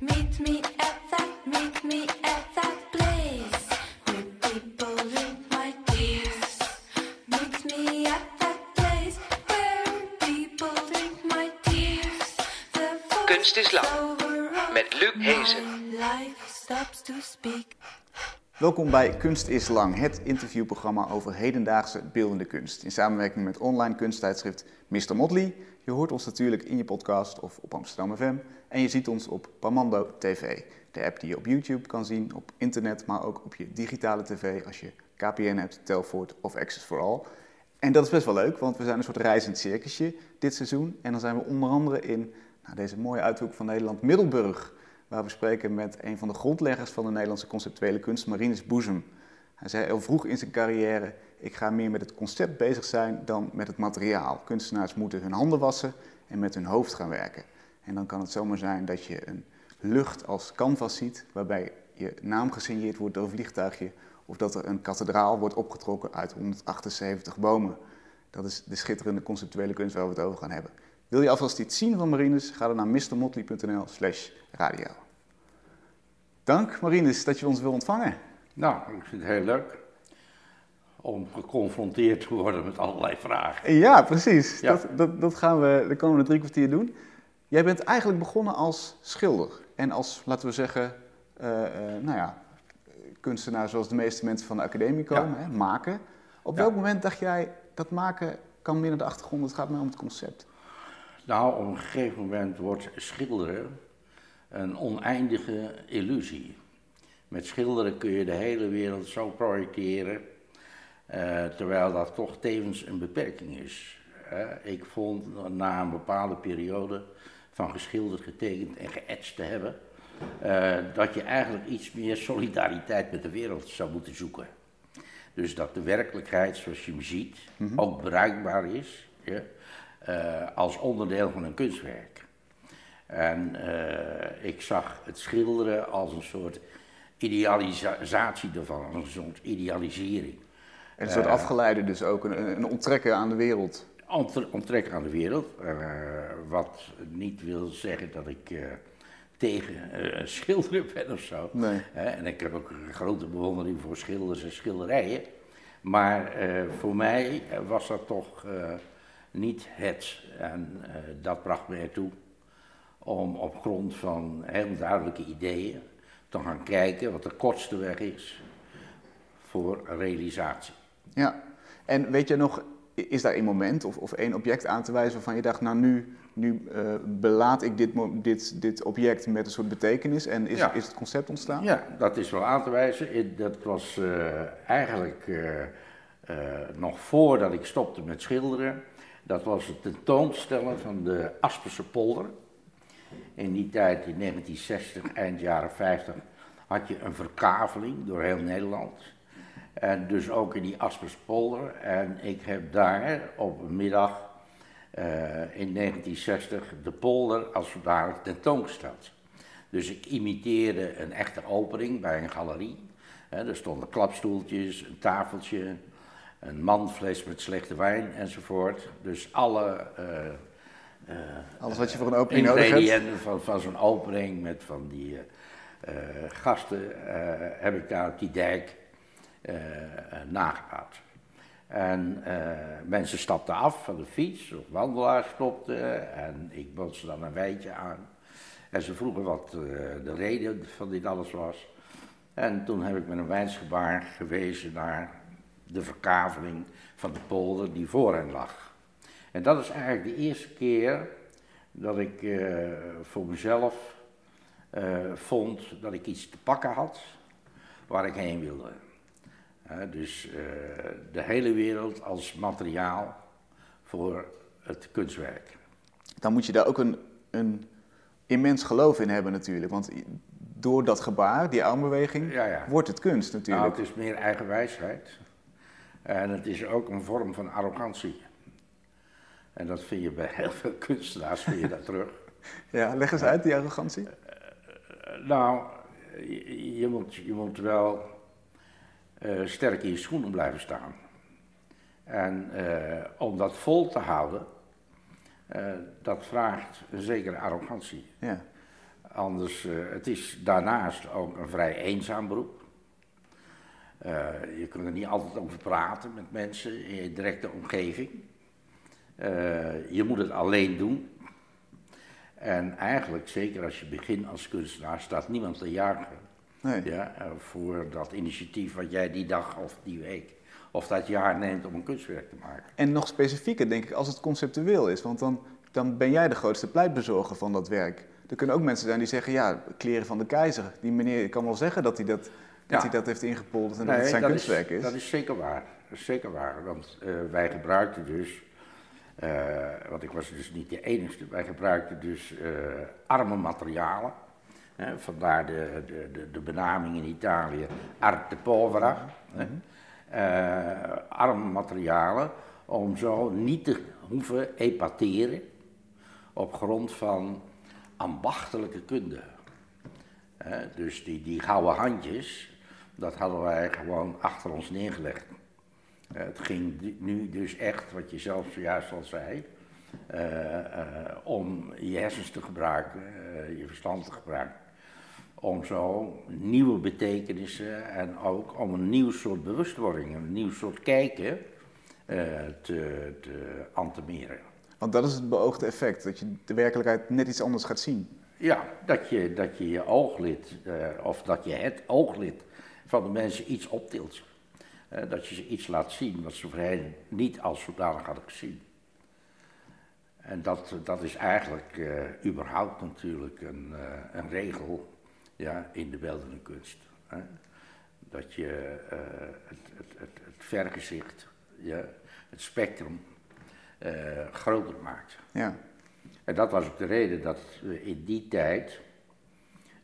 Meet me at that, meet me at that place where people drink my tears. Meet me at that place where people my tears. The Kunst is lang, over met Luc Hezen. my life stops to speak. Welkom bij Kunst is Lang, het interviewprogramma over hedendaagse beeldende kunst. In samenwerking met online kunsttijdschrift Mr. Motley. Je hoort ons natuurlijk in je podcast of op Amsterdam FM. En je ziet ons op Pamando TV, de app die je op YouTube kan zien, op internet, maar ook op je digitale tv als je KPN hebt, Telfort of Access for All. En dat is best wel leuk, want we zijn een soort reizend circusje dit seizoen. En dan zijn we onder andere in nou, deze mooie uithoek van Nederland, Middelburg. Waar we spreken met een van de grondleggers van de Nederlandse conceptuele kunst, Marinus Boezem. Hij zei al vroeg in zijn carrière, ik ga meer met het concept bezig zijn dan met het materiaal. Kunstenaars moeten hun handen wassen en met hun hoofd gaan werken. En dan kan het zomaar zijn dat je een lucht als canvas ziet, waarbij je naam gesigneerd wordt door een vliegtuigje, of dat er een kathedraal wordt opgetrokken uit 178 bomen. Dat is de schitterende conceptuele kunst waar we het over gaan hebben. Wil je alvast iets zien van Marinus? Ga dan naar mrmotley.nl slash radio. Dank Marinus dat je ons wil ontvangen. Nou, ik vind het heel leuk om geconfronteerd te worden met allerlei vragen. Ja, precies. Ja. Dat, dat, dat gaan we de komende drie kwartier doen. Jij bent eigenlijk begonnen als schilder. En als, laten we zeggen, eh, eh, nou ja, kunstenaar zoals de meeste mensen van de academie komen, hè, maken. Op Ja. welk moment dacht jij, dat maken kan meer naar de achtergrond, het gaat mij om het concept? Nou, op een gegeven moment wordt schilderen een oneindige illusie. Met schilderen kun je de hele wereld zo projecteren, eh, terwijl dat toch tevens een beperking is. Ik vond na een bepaalde periode van geschilderd, getekend en geëtst te hebben, eh, dat je eigenlijk iets meer solidariteit met de wereld zou moeten zoeken. Dus dat de werkelijkheid zoals je hem ziet ook bruikbaar is ja, als onderdeel van een kunstwerk. En eh, ik zag het schilderen als een soort idealisatie ervan, als een soort idealisering. En een soort afgeleide dus ook, een, een onttrekken aan de wereld. Onttrekken aan de wereld, eh, wat niet wil zeggen dat ik eh, tegen eh, schilderen ben of zo. Nee. En ik heb ook een grote bewondering voor schilders en schilderijen. Maar eh, voor mij eh, was dat toch eh, niet het. En eh, dat bracht me ertoe om op grond van heel duidelijke ideeën te gaan kijken wat de kortste weg is voor realisatie. Ja. En weet je nog, is daar een moment of, of één object aan te wijzen waarvan je dacht, nou nu, nu eh, belaat ik dit, dit, dit object met een soort betekenis en is, Ja. is het concept ontstaan? Ja, dat is wel aan te wijzen. Dat was eh, eigenlijk nog voordat ik stopte met schilderen. Dat was het tentoonstellen van de Asperse polder. In die tijd, in 1960, eind jaren 50, had je een verkaveling door heel Nederland. En dus ook in die Asperse polder. En ik heb daar op een middag eh, in 1960 de polder als zodanig tentoongesteld. Dus ik imiteerde een echte opening bij een galerie. Hè, er stonden klapstoeltjes, een tafeltje, een manfles met slechte wijn enzovoort. Dus alle eh, Alles wat je voor een opening nodig hebt. ingrediënten van, van zo'n opening met van die eh, gasten heb ik daar op die dijk eh, eh, nagebouwd. En mensen stapten af van de fiets, of wandelaars stopten en ik bood ze dan een wijntje aan. En ze vroegen wat de reden van dit alles was. En toen heb ik met een wijnsgebaar gewezen naar de verkaveling van de polder die voor hen lag. En dat is eigenlijk de eerste keer dat ik eh, voor mezelf eh, vond dat ik iets te pakken had waar ik heen wilde. Dus eh, de hele wereld als materiaal voor het kunstwerk. Dan moet je daar ook een, een immens geloof in hebben natuurlijk. Want door dat gebaar, die armbeweging, Ja, ja. wordt het kunst Nou, natuurlijk. het is meer eigen wijsheid. En het is ook een vorm van arrogantie. En dat vind je bij heel veel kunstenaars vind je dat terug. Ja, leg eens uit, die arrogantie. Eh, Nou, je, je moet, je moet wel eh, sterk in je schoenen blijven staan. En eh, om dat vol te houden, eh, dat vraagt een zekere arrogantie. Ja. Anders, eh, het is daarnaast ook een vrij eenzaam beroep. Eh, je kunt er niet altijd over praten met mensen in je directe omgeving. Eh, je moet het alleen doen. En eigenlijk, zeker als je begint als kunstenaar, staat niemand te jagen Nee. ja, eh, voor dat initiatief wat jij die dag of die week of dat jaar neemt om een kunstwerk te maken. En nog specifieker, denk ik, als het conceptueel is. Want dan, dan ben jij de grootste pleitbezorger van dat werk. Er kunnen ook mensen zijn die zeggen, ja, kleren van de keizer. Die meneer kan wel zeggen dat hij dat, dat, Ja. hij dat heeft ingepolderd en dat het zijn dat kunstwerk is. Dat is zeker waar. Dat is zeker waar. Want eh, wij gebruikten dus, eh, want ik was dus niet de enige, wij gebruikten dus eh, arme materialen. Hè, vandaar de, de, de, de benaming in Italië arte povera. hè. Eh, arme materialen om zo niet te hoeven epateren op grond van ambachtelijke kunde. Hè, dus die, die gouden handjes, dat hadden wij gewoon achter ons neergelegd. Eh, het ging nu dus echt, wat je zelf zojuist al zei, eh, eh, om je hersens te gebruiken, je verstand te gebruiken. Om zo nieuwe betekenissen en ook om een nieuw soort bewustwording, een nieuw soort kijken te, te antemeren. Want dat is het beoogde effect, dat je de werkelijkheid net iets anders gaat zien. Ja, dat je dat je, je ooglid, of dat je het ooglid van de mensen iets optilt. Dat je ze iets laat zien wat ze voorheen niet als zodanig hadden gezien. En dat, dat is eigenlijk eh, überhaupt natuurlijk een, eh, een regel ja, in de beeldende kunst. Hè? Dat je eh, het, het, het, het vergezicht, ja, het spectrum, groter maakt. Ja. En dat was ook de reden dat we in die tijd,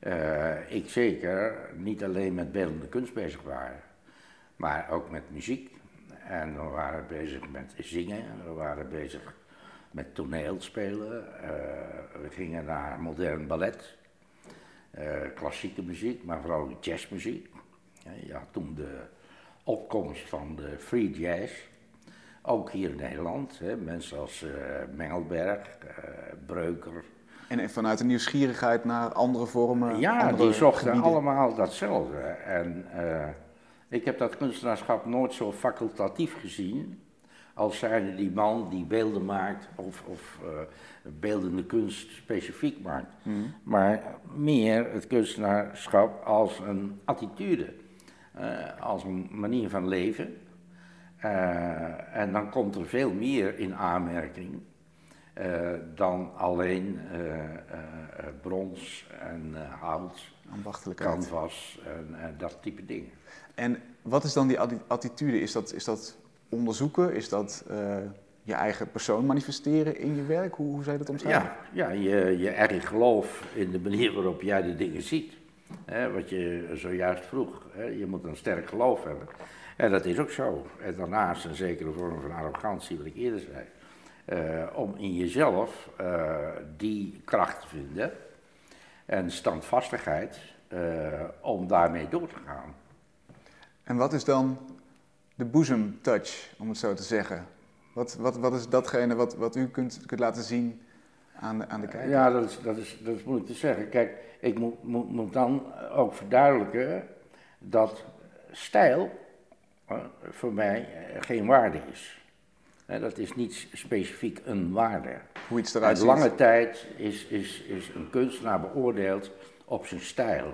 eh, ik zeker, niet alleen met beeldende kunst bezig waren, maar ook met muziek. En we waren bezig met zingen, we waren bezig met toneelspelen, eh, we gingen naar modern ballet, eh, klassieke muziek, maar vooral jazzmuziek. Ja, je toen de opkomst van de free jazz. Ook hier in Nederland, hè, mensen als Mengelberg, Breuker. En vanuit een nieuwsgierigheid naar andere vormen. ja, andere die zochten gebieden. allemaal datzelfde. En eh, ik heb dat kunstenaarschap nooit zo facultatief gezien als zijnde die man die beelden maakt of, of eh, beeldende kunst specifiek maakt. Maar meer het kunstenaarschap als een attitude, eh, als een manier van leven. En dan komt er veel meer in aanmerking eh, dan alleen eh, eh, brons en hout, canvas en, en dat type dingen. En wat is dan die atti- attitude? Is dat, is dat onderzoeken? Is dat je eigen persoon manifesteren in je werk? Hoe, hoe zou je dat omschrijven? Ja, ja je, je eigen geloof in de manier waarop jij de dingen ziet. Hè, wat je zojuist vroeg. Hè, je moet een sterk geloof hebben. En dat is ook zo. En daarnaast een zekere vorm van arrogantie, wat ik eerder zei. Eh, om in jezelf eh, die kracht te vinden en standvastigheid eh, om daarmee door te gaan. En wat is dan de boezemtouch, om het zo te zeggen? Wat, wat, wat is datgene wat, wat u kunt, kunt laten zien aan de, aan de kijker? Ja, dat is, dat, is, dat is moeilijk te zeggen. Kijk, ik moet, moet, moet dan ook verduidelijken dat stijl voor mij geen waarde is. Dat is niet specifiek een waarde. Hoe iets eruit ziet? lange tijd is, is, is een kunstenaar beoordeeld op zijn stijl.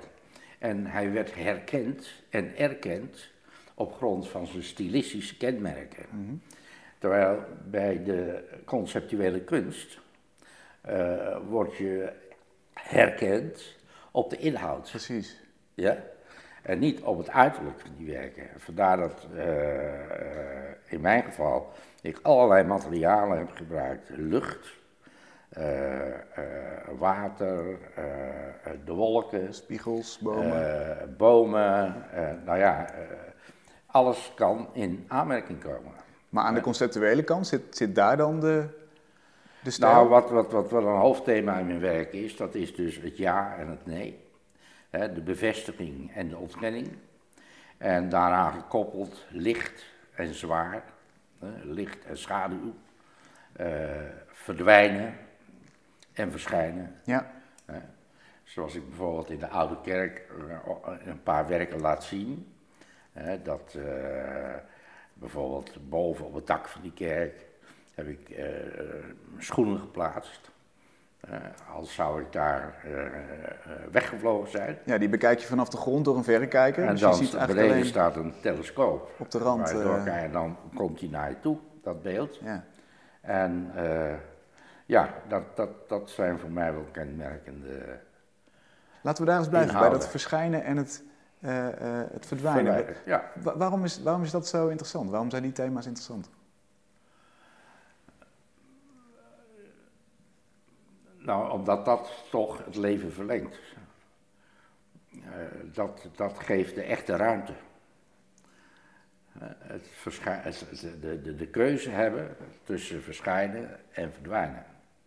En hij werd herkend en erkend op grond van zijn stilistische kenmerken. Terwijl bij de conceptuele kunst eh word je herkend op de inhoud. Precies. Ja? En niet op het uiterlijk van die werken. Vandaar dat eh, eh, in mijn geval ik allerlei materialen heb gebruikt. Lucht, eh, eh, water, eh, de wolken, Spiegels, bomen. bomen. nou ja, alles kan in aanmerking komen. maar aan de conceptuele kant zit, zit daar dan de, de stijl? Nou, wat, wat, wat wel een hoofdthema in mijn werk is, dat is dus het ja en het nee. De bevestiging en de ontkenning. En daaraan gekoppeld licht en zwaar. Licht en schaduw, eh, verdwijnen en verschijnen. Ja, Zoals ik bijvoorbeeld in de Oude Kerk eh, een paar werken laat zien. Dat eh, bijvoorbeeld boven op het dak van die kerk heb ik schoenen geplaatst. Eh, als zou ik daar eh, eh, weggevlogen zijn. ja, die bekijk je vanaf de grond door een verrekijker. En dus dan je ziet beneden alleen staat een telescoop. op de rand. Je dan komt hij naar je toe, dat beeld. ja. En ja, dat, dat, dat zijn voor mij wel kenmerkende Laten we daar eens blijven, bij dat verschijnen en het, het verdwijnen. Ja, Wa- waarom, is, waarom is dat zo interessant? Waarom zijn die thema's interessant? Nou, omdat dat toch het leven verlengt. Eh, dat, dat geeft de echte ruimte. Eh, het de, de, de keuze hebben tussen verschijnen en verdwijnen.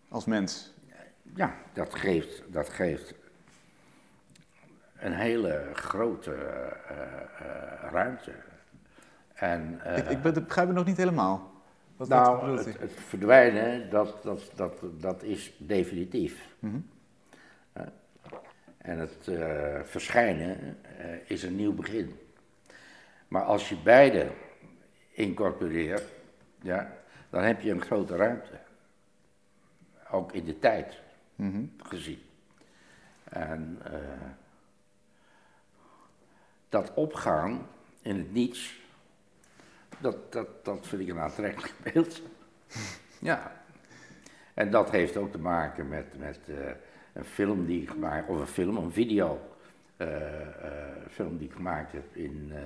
Als mens. Ja, dat geeft, dat geeft een hele grote eh, ruimte. En, ik, ik be- begrijp het nog niet helemaal. Wat, nou, het, verdwijnen, dat, dat, dat, dat is definitief. Mhm. En het eh, verschijnen eh, is een nieuw begin. Maar als je beide incorporeert, ja, dan heb je een grote ruimte. Ook in de tijd Mhm. gezien. En eh, dat opgaan in het niets, dat, dat, dat vind ik een aantrekkelijk beeld. ja. En dat heeft ook te maken met, met eh, een film die ik gemaakt of een film, een video, eh, eh, film die ik gemaakt heb in eh,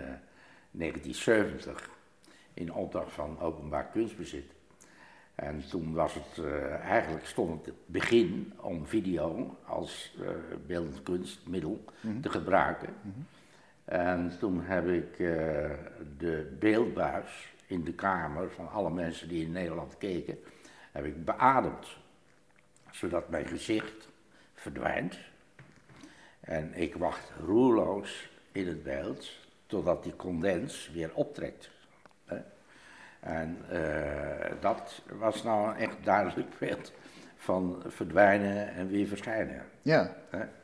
1970 in opdracht van Openbaar Kunstbezit. En toen was het, eigenlijk stond het begin om video als beeldend kunstmiddel te gebruiken. En toen heb ik eh, de beeldbuis in de kamer van alle mensen die in Nederland keken, heb ik beademd. Zodat mijn gezicht verdwijnt. En ik wacht roerloos in het beeld totdat die condens weer optrekt. En eh, dat was nou een echt duidelijk beeld van verdwijnen en weer verschijnen. Ja,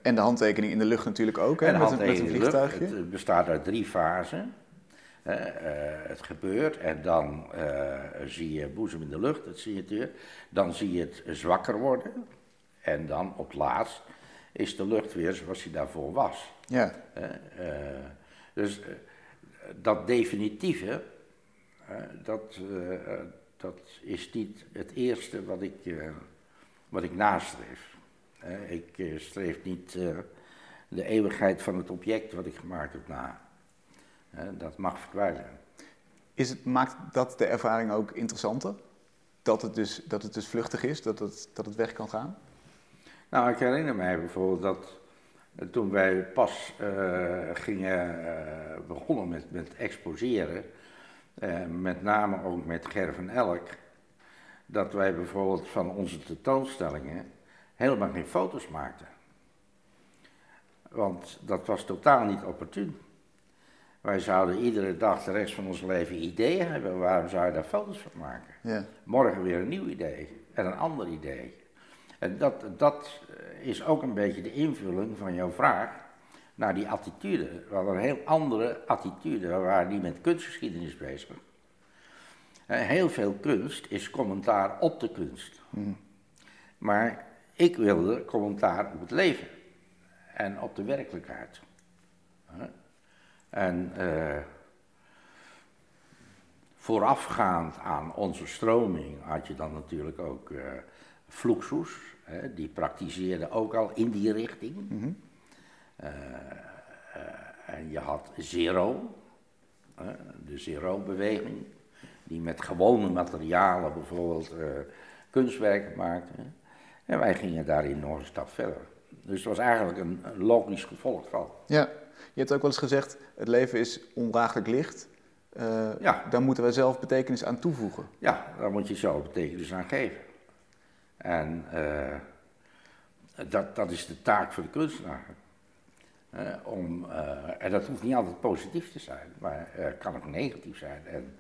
en de handtekening in de lucht natuurlijk ook, hè? En met, een, met een lucht. vliegtuigje. Het bestaat uit drie fasen. Eh, het gebeurt en dan eh, zie je boezem in de lucht, het signatuur. Dan zie je het zwakker worden. En dan op het laatst is de lucht weer zoals die daarvoor was. Ja. Eh, dus dat definitieve, dat, dat is niet het eerste wat ik, wat ik nastreef. Ik eh, streef niet eh, de eeuwigheid van het object wat ik gemaakt heb na. Dat mag verdwijnen. is het, maakt dat de ervaring ook interessanter? Dat het dus, dat het dus vluchtig is, dat het, dat het weg kan gaan? Nou, ik herinner mij bijvoorbeeld dat eh, toen wij pas gingen begonnen met, met exposeren, met name ook met Ger van Elk, dat wij bijvoorbeeld van onze tentoonstellingen helemaal geen foto's maakten. Want dat was totaal niet opportun. Wij zouden iedere dag de rest van ons leven ideeën hebben, waarom zou je daar foto's van maken? Ja, Morgen weer een nieuw idee en een ander idee. En dat, dat eh, is ook een beetje de invulling van jouw vraag naar die attitude. We hadden een heel andere attitude, we waren niet met kunstgeschiedenis bezig. Eh, Heel veel kunst is commentaar op de kunst. Maar ik wilde commentaar op het leven en op de werkelijkheid. En eh, voorafgaand aan onze stroming had je dan natuurlijk ook eh Fluxus, hè, die praktiseerde ook al in die richting. Eh, en je had Zero, de Zero-beweging, die met gewone materialen bijvoorbeeld eh, kunstwerken maakte. En wij gingen daarin nog een stap verder. Dus het was eigenlijk een, een logisch gevolg van. ja. Je hebt ook wel eens gezegd, het leven is ondraaglijk licht. Eh, Ja. Daar moeten wij zelf betekenis aan toevoegen. Ja, daar moet je zelf betekenis aan geven. En eh, dat, dat is de taak voor de kunstenaar. Om, en dat hoeft niet altijd positief te zijn, maar het kan ook negatief zijn. En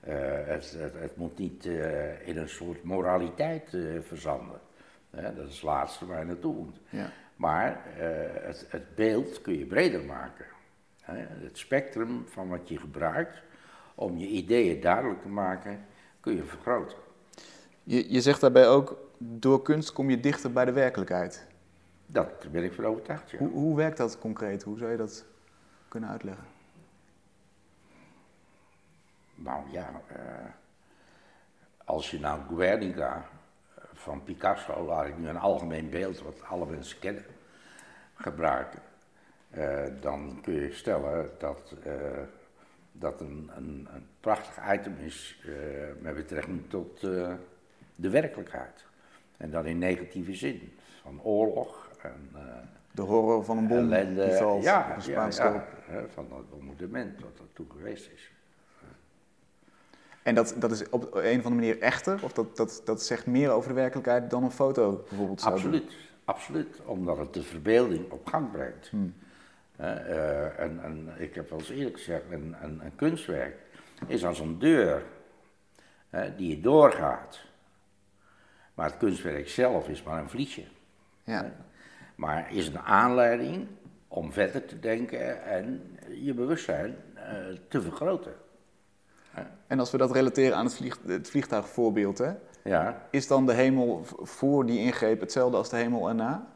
het, het, het moet niet eh, in een soort moraliteit eh, verzanden. Dat is het laatste waar je naartoe moet. Ja. Maar eh, het, het beeld kun je breder maken. Het spectrum van wat je gebruikt om je ideeën duidelijk te maken, kun je vergroten. Je, je zegt daarbij ook, door kunst kom je dichter bij de werkelijkheid. Dat ben ik van overtuigd. Ja. Hoe, hoe werkt dat concreet? Hoe zou je dat kunnen uitleggen? Nou ja, eh, als je nou Guernica eh, van Picasso, laat ik nu een algemeen beeld wat alle mensen kennen, gebruiken, eh, dan kun je stellen dat eh, dat een, een, een prachtig item is met betrekking tot de werkelijkheid. En dan in negatieve zin, van oorlog en De horror van een bom ellende. die valt ja, op een ja, van dat bombardement wat er toen geweest is. En dat, dat is op een of andere manier echter? Of dat, dat, dat zegt meer over de werkelijkheid dan een foto bijvoorbeeld zou doen? Absoluut, absoluut. Omdat het de verbeelding op gang brengt. Hmm. Eh, en, en ik heb wel eens eerlijk gezegd, een, een, een kunstwerk is als een deur die je doorgaat. Maar het kunstwerk zelf is maar een vliesje. Ja. Maar is een aanleiding om verder te denken en je bewustzijn eh, te vergroten. En als we dat relateren aan het, vlieg, het vliegtuigvoorbeeld, hè, Ja, is dan de hemel voor die ingreep hetzelfde als de hemel erna?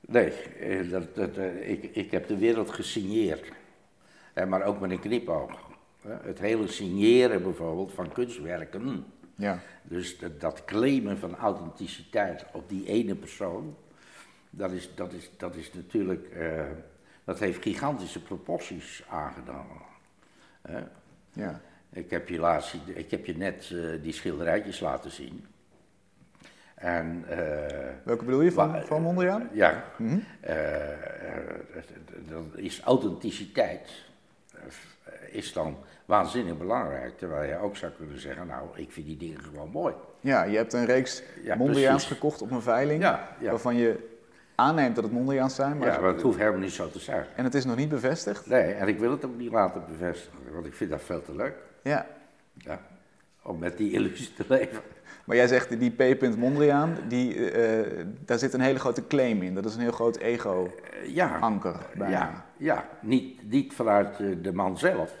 nee, eh, dat, dat, eh, ik, ik heb de wereld gesigneerd. Maar ook met een knipoog. Het hele signeren bijvoorbeeld van kunstwerken. Ja. Dus dat, dat claimen van authenticiteit op die ene persoon, dat is, dat is, dat is natuurlijk, eh, dat heeft gigantische proporties aangenomen. Ja. Ik heb je, laatst, ik heb je net eh, die schilderijtjes laten zien. En, eh, Welke bedoel je, van, van Mondriaan? ja, Mhm. eh, eh, dat is authenticiteit eh, is dan waanzinnig belangrijk. Terwijl je ook zou kunnen zeggen, nou, ik vind die dingen gewoon mooi. Ja, je hebt een reeks Ja, Mondriaans precies. gekocht op een veiling, Ja, ja. waarvan je aanneemt dat het Mondriaans zijn, maar, Ja, maar het hoeft helemaal niet zo te zijn. en het is nog niet bevestigd. Nee, en ik wil het ook niet laten bevestigen, want ik vind dat veel te leuk. Ja. Ja, om met die illusie te leven. Maar jij zegt die P. Mondriaan, die, eh, daar zit een hele grote claim in. Dat is een heel groot ego-anker Eh, ja, ja, ja. Niet, niet vanuit eh, de man zelf,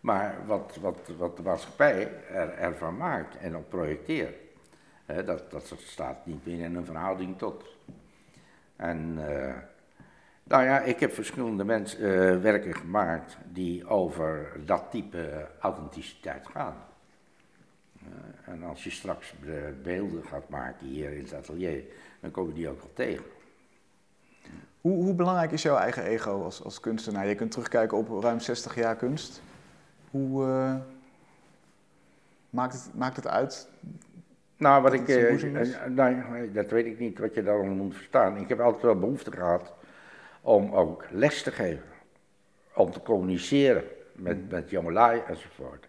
maar wat, wat, wat de maatschappij er, ervan maakt en op projecteert. Hè, dat, dat staat niet meer in een verhouding tot. En eh, nou ja, ik heb verschillende mens, eh, werken gemaakt die over dat type authenticiteit gaan. Eh, en als je straks de beelden gaat maken hier in het atelier, dan kom je die ook wel tegen. Hoe, hoe belangrijk is jouw eigen ego als, als kunstenaar? Je kunt terugkijken op ruim 60 jaar kunst. Hoe eh, maakt, het, maakt het uit? Nou, wat ik. eh, eh, nee, dat weet ik niet wat je daarom moet verstaan. Ik heb altijd wel behoefte gehad om ook les te geven. Om te communiceren met, met jongelui enzovoort.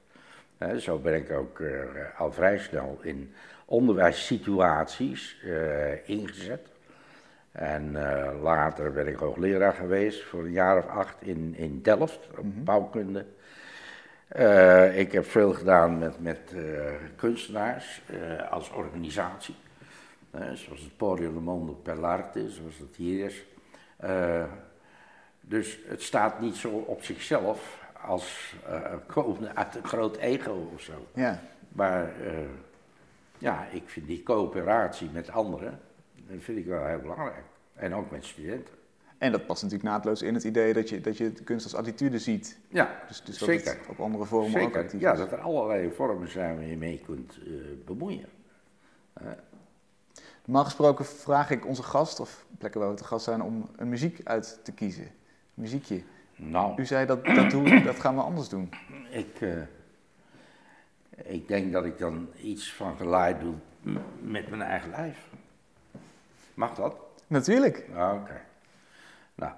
Zo ben ik ook eh, al vrij snel in onderwijssituaties eh, ingezet. En eh, later ben ik hoogleraar geweest voor een jaar of acht in, in Delft, op bouwkunde. Eh, ik heb veel gedaan met, met kunstenaars als organisatie. Zoals het Podium Le Monde per l'Arte, zoals het hier is. Eh, dus het staat niet zo op zichzelf als uit een groot ego of zo. Ja. Maar eh, ja, ik vind die coöperatie met anderen, dat vind ik wel heel belangrijk. En ook met studenten. En dat past natuurlijk naadloos in het idee dat je, dat je de kunst als attitude ziet. Ja, Dus, dus dat zeker. op andere vormen ook Zeker, actief ja, dat er allerlei vormen zijn waar je mee kunt eh, bemoeien. Normaal gesproken vraag ik onze gast, of plekken waar we te gast zijn, om een muziek uit te kiezen. Muziekje. Nou, U zei dat, dat, doen, dat gaan we anders doen. ik, eh, ik denk dat ik dan iets van geleid doe met mijn eigen lijf. Mag dat? Natuurlijk. Ah, Oké. Nou.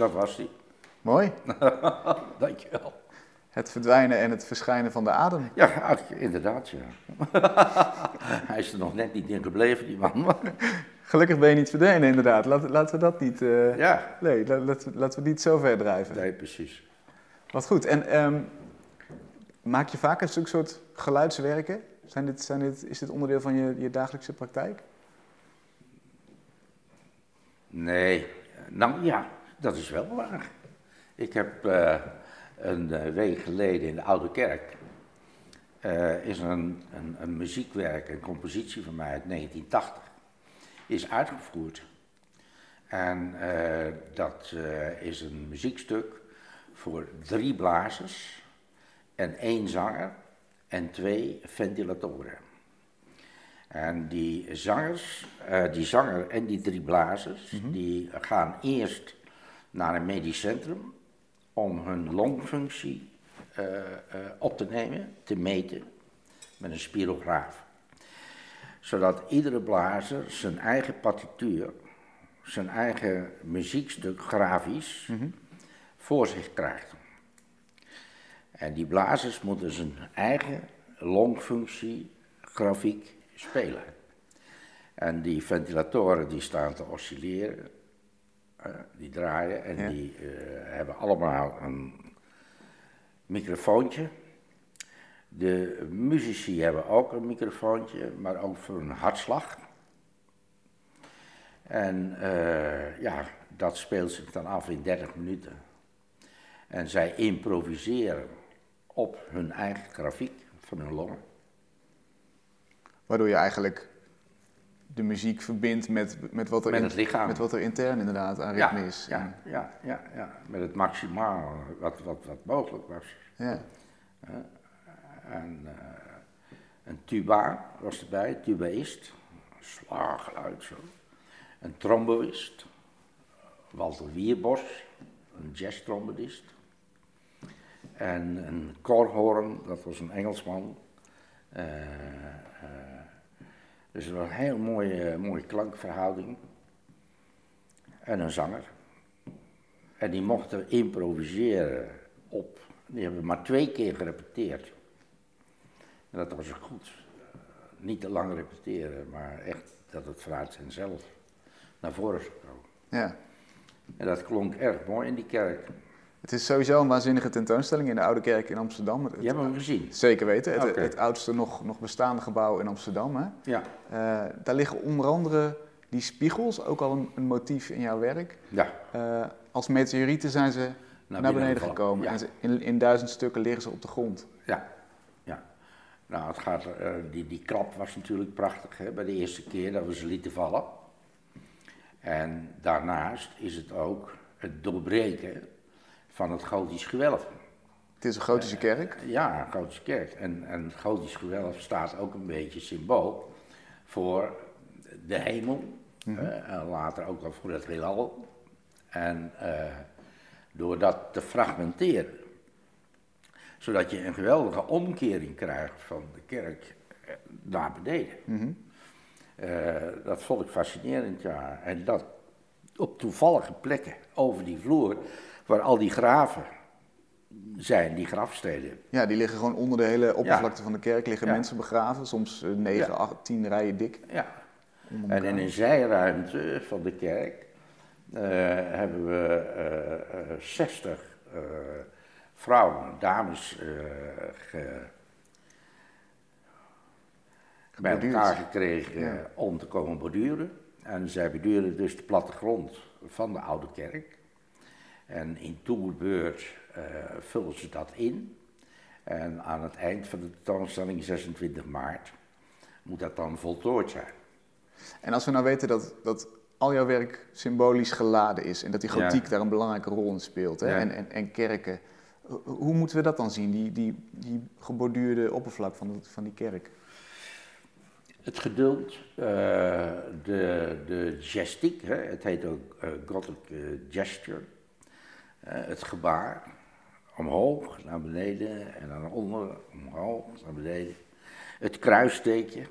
Dat was hij. Mooi. Dankjewel. Het verdwijnen en het verschijnen van de adem. Ja, ach, inderdaad, ja. Hij is er nog net niet in gebleven, die man. Gelukkig ben je niet verdwenen, inderdaad. Laten, laten we dat niet... eh, ja, Nee, la- laten we, laten we niet zo ver drijven. nee, precies. Wat goed. En ehm, maak je vaak een stuk soort geluidswerken? Zijn dit, zijn dit, is dit onderdeel van je, je dagelijkse praktijk? Nee, nou ja, dat is wel waar. Ik heb eh, een eh, week geleden in de Oude Kerk eh, is een, een, een muziekwerk, een compositie van mij uit 1980, is uitgevoerd. En dat is een muziekstuk voor drie blazers en één zanger en twee ventilatoren. En die zangers, die zanger en die drie blazers, die gaan eerst naar een medisch centrum om hun longfunctie eh, eh, op te nemen, te meten met een spirograaf. Zodat iedere blazer zijn eigen partituur, zijn eigen muziekstuk grafisch voor zich krijgt. En die blazers moeten zijn eigen longfunctie grafiek spelen. En die ventilatoren die staan te oscilleren, die draaien en Ja. die eh, hebben allemaal een microfoontje. De muzici hebben ook een microfoontje, maar ook voor een hartslag. En eh, ja, dat speelt zich dan af in 30 minuten. En zij improviseren op hun eigen grafiek van hun longen. Waardoor je eigenlijk de muziek verbindt met, met, wat, er Met in- het lichaam. met wat er intern inderdaad aan ritme is. Ja, ja, ja, ja, met het maximaal wat, wat, wat mogelijk was. Ja. En eh, een tuba was erbij, tubaïst, slaaggeluid zo. Een tromboïst, Walter Wierbos, een jazztrombodist. En een korhoorn, dat was een Engelsman. Eh, eh, dus het was een heel mooie, mooie klankverhouding. En een zanger. En die mochten improviseren op. Die hebben maar twee keer gerepeteerd. En dat was ook goed. Niet te lang repeteren, maar echt dat het vanuit zelf naar voren zou komen. ja. En dat klonk erg mooi in die kerk. Het is sowieso een waanzinnige tentoonstelling in de Oude Kerk in Amsterdam. Je hebt hem gezien? Zeker weten. Het, het oudste nog, nog bestaande gebouw in Amsterdam. Hè? Ja. Eh, daar liggen onder andere die spiegels, ook al een, een motief in jouw werk. Ja. Eh, als meteorieten zijn ze naar, beneden gekomen. Ja. En ze- in, in duizend stukken liggen ze op de grond. Ja, ja. Nou, het gaat, eh, die, die klap was natuurlijk prachtig hè, bij de eerste keer dat we ze lieten vallen. En daarnaast is het ook het doorbreken van het gotisch gewelf. Het is een gotische kerk. Ja, een gotische kerk. En, en het gotisch gewelf staat ook een beetje symbool voor de hemel. hè, en later ook wel voor het heelal. En eh, door dat te fragmenteren, zodat je een geweldige omkering krijgt van de kerk eh, naar beneden. Eh, dat vond ik fascinerend, ja. En dat op toevallige plekken over die vloer, waar al die graven zijn, die grafsteden. Ja, die liggen gewoon onder de hele oppervlakte van de kerk. Liggen Ja. mensen begraven, soms eh, negen, Ja. acht, tien rijen dik. Ja. En in een zijruimte van de kerk eh, hebben we eh, eh, 60 eh, vrouwen, dames, ge- bij elkaar gekregen Ja. om te komen borduren. En zij beduren dus de plattegrond van de oude kerk. En in toerbeurt eh vullen ze dat in. En aan het eind van de tentoonstelling, 26 maart, moet dat dan voltooid zijn. En als we nou weten dat, dat al jouw werk symbolisch geladen is en dat die Ja. gotiek daar een belangrijke rol in speelt hè? Ja. En, en, en kerken, ho- hoe moeten we dat dan zien, die, die, die geborduurde oppervlak van, de- van die kerk? Het geduld, eh, de, de gestiek, hè, het heet ook eh, Gothic gesture. Eh, het gebaar, omhoog, naar beneden en dan onder, omhoog, naar beneden. Het kruisteekje,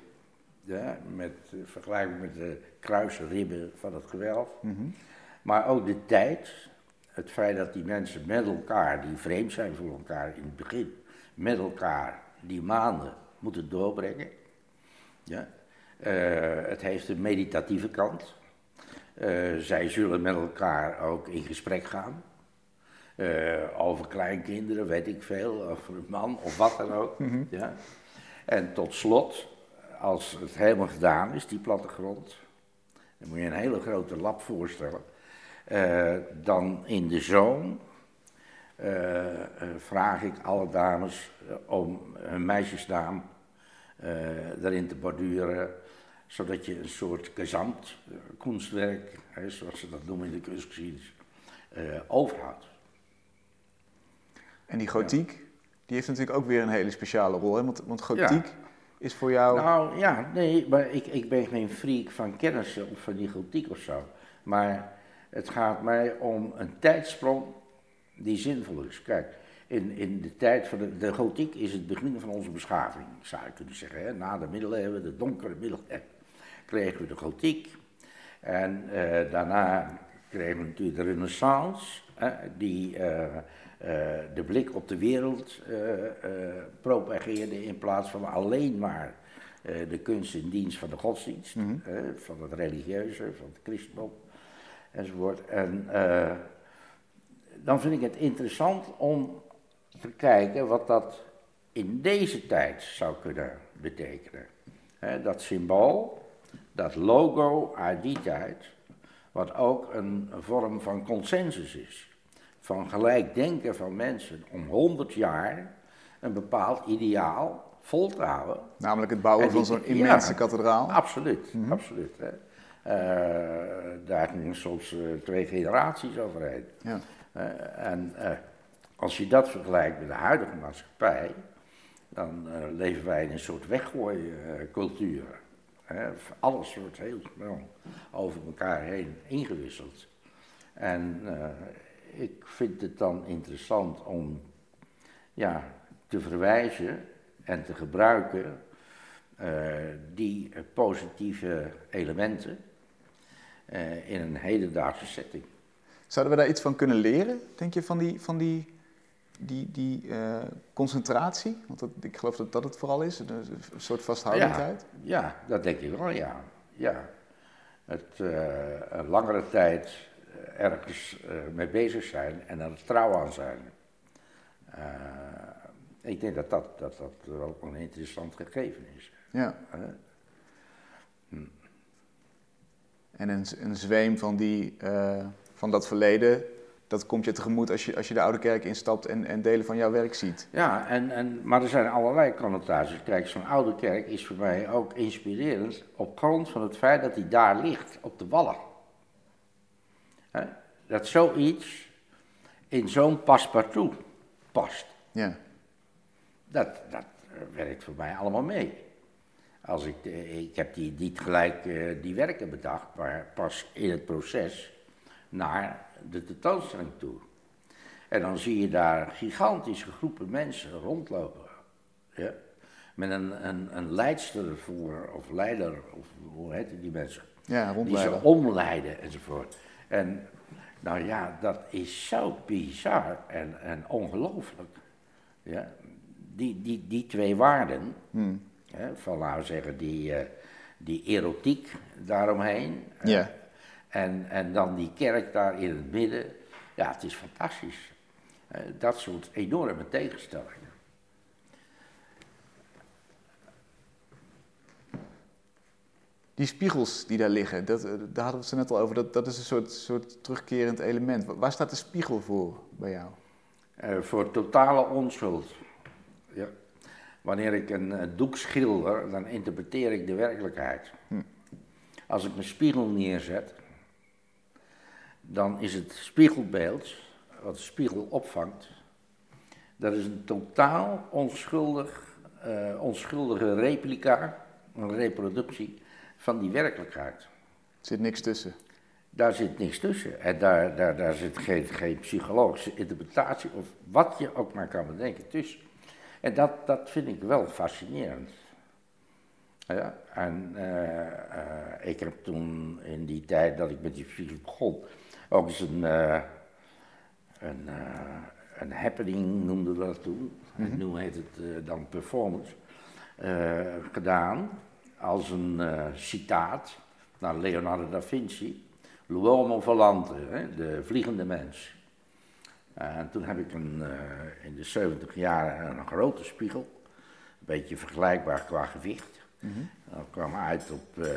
ja, met, vergelijkbaar met de kruisribben van het gewelf. Maar ook de tijd, het feit dat die mensen met elkaar, die vreemd zijn voor elkaar in het begin, met elkaar die maanden moeten doorbrengen. Ja. Eh, het heeft een meditatieve kant. Eh, zij zullen met elkaar ook in gesprek gaan. Eh, over kleinkinderen, weet ik veel, over een man of wat dan ook. ja. En tot slot, als het helemaal gedaan is, die plattegrond, dan moet je een hele grote lab voorstellen. Eh, dan in de zoon eh, vraag ik alle dames om hun meisjesnaam erin te borduren, zodat je een soort gezant kunstwerk, hè, zoals ze dat noemen in de kunstgeschiedenis, overhoudt. En die gotiek, die heeft natuurlijk ook weer een hele speciale rol. Hè? Want, want gotiek is voor jou... Nou ja, nee, maar ik, ik ben geen freak van kennissen of van die gotiek of zo. Maar het gaat mij om een tijdsprong die zinvol is. Kijk, in, in de tijd van de, de gotiek is het begin van onze beschaving, zou je kunnen zeggen. Hè? Na de middeleeuwen, de donkere middeleeuwen, kregen we de gotiek. En eh, daarna kregen we natuurlijk de renaissance, hè, die eh, de blik op de wereld eh, eh, propageerde in plaats van alleen maar eh, de kunst in dienst van de godsdienst, hè, van het religieuze, van het christendom enzovoort. En eh, dan vind ik het interessant om te kijken wat dat in deze tijd zou kunnen betekenen. Dat symbool, dat logo uit die tijd, wat ook een vorm van consensus is. Van gelijk denken van mensen om 100 jaar een bepaald ideaal vol te houden. Namelijk het bouwen die- van zo'n ja. immense kathedraal. Absoluut, absoluut. Hè. Eh, daar gingen soms eh, twee generaties overheen. Ja. Eh, en als je dat vergelijkt met de huidige maatschappij, dan leven wij in een soort weggooicultuur. Hè. Alles wordt heel snel over elkaar heen ingewisseld. En ik vind het dan interessant om ja, te verwijzen en te gebruiken eh, die positieve elementen eh, in een hedendaagse setting. Zouden we daar iets van kunnen leren, denk je, van die, van die, die, die eh, concentratie? Want dat, ik geloof dat dat het vooral is, een, een soort vasthoudendheid. Ja, ja, dat denk ik wel, ja. ja. Het een langere tijd ergens eh, mee bezig zijn en er trouw aan zijn. Eh, ik denk dat dat, dat dat wel een interessant gegeven is. Ja. hè. En een, een zweem van, die, eh, van dat verleden, dat komt je tegemoet als je, als je de Oude Kerk instapt en, en delen van jouw werk ziet. Ja, en, en, maar er zijn allerlei connotaties. Kijk, zo'n oude kerk is voor mij ook inspirerend op grond van het feit dat hij daar ligt, op de wallen. Hè? Dat zoiets in zo'n paspartout past. Ja. Dat, dat werkt voor mij allemaal mee. Als ik, eh, ik heb die, niet gelijk eh, die werken bedacht, maar pas in het proces naar de tentoonstelling toe. En dan zie je daar gigantische groepen mensen rondlopen. Ja? Met een, een, een leidster voor, of leider, of hoe heet die mensen? Ja, Die ze omleiden enzovoort. En nou ja, dat is zo bizar en, en ongelooflijk. Ja? Die, die, die twee waarden, Hmm. hè, van laten we zeggen die, eh, die erotiek daaromheen. Ja. en, en dan die kerk daar in het midden. Ja, het is fantastisch. Eh, dat soort enorme tegenstellingen. Die spiegels die daar liggen, dat, eh, daar hadden we het zo net al over, dat, dat is een soort, soort terugkerend element. Wa- Waar staat de spiegel voor bij jou? Eh, voor totale onschuld. Ja. Wanneer ik een eh, doek schilder, dan interpreteer ik de werkelijkheid. Als ik een spiegel neerzet, dan is het spiegelbeeld, wat de spiegel opvangt, dat is een totaal onschuldig, onschuldige replica, een reproductie van die werkelijkheid. Er zit niks tussen. Daar zit niks tussen. En daar, daar, daar zit geen, geen psychologische interpretatie of wat je ook maar kan bedenken tussen. En dat, dat vind ik wel fascinerend. Ja, en eh, eh, ik heb toen in die tijd dat ik met die spiegel begon, ook eens een, eh, een, een happening, noemden we dat toen. En nu heet het dan performance. gedaan als een eh, citaat naar Leonardo da Vinci. L'uomo volante, hè, de vliegende mens. En toen heb ik een, eh, in de 70 jaar een grote spiegel. Een beetje vergelijkbaar qua gewicht. Dat kwam uit op eh,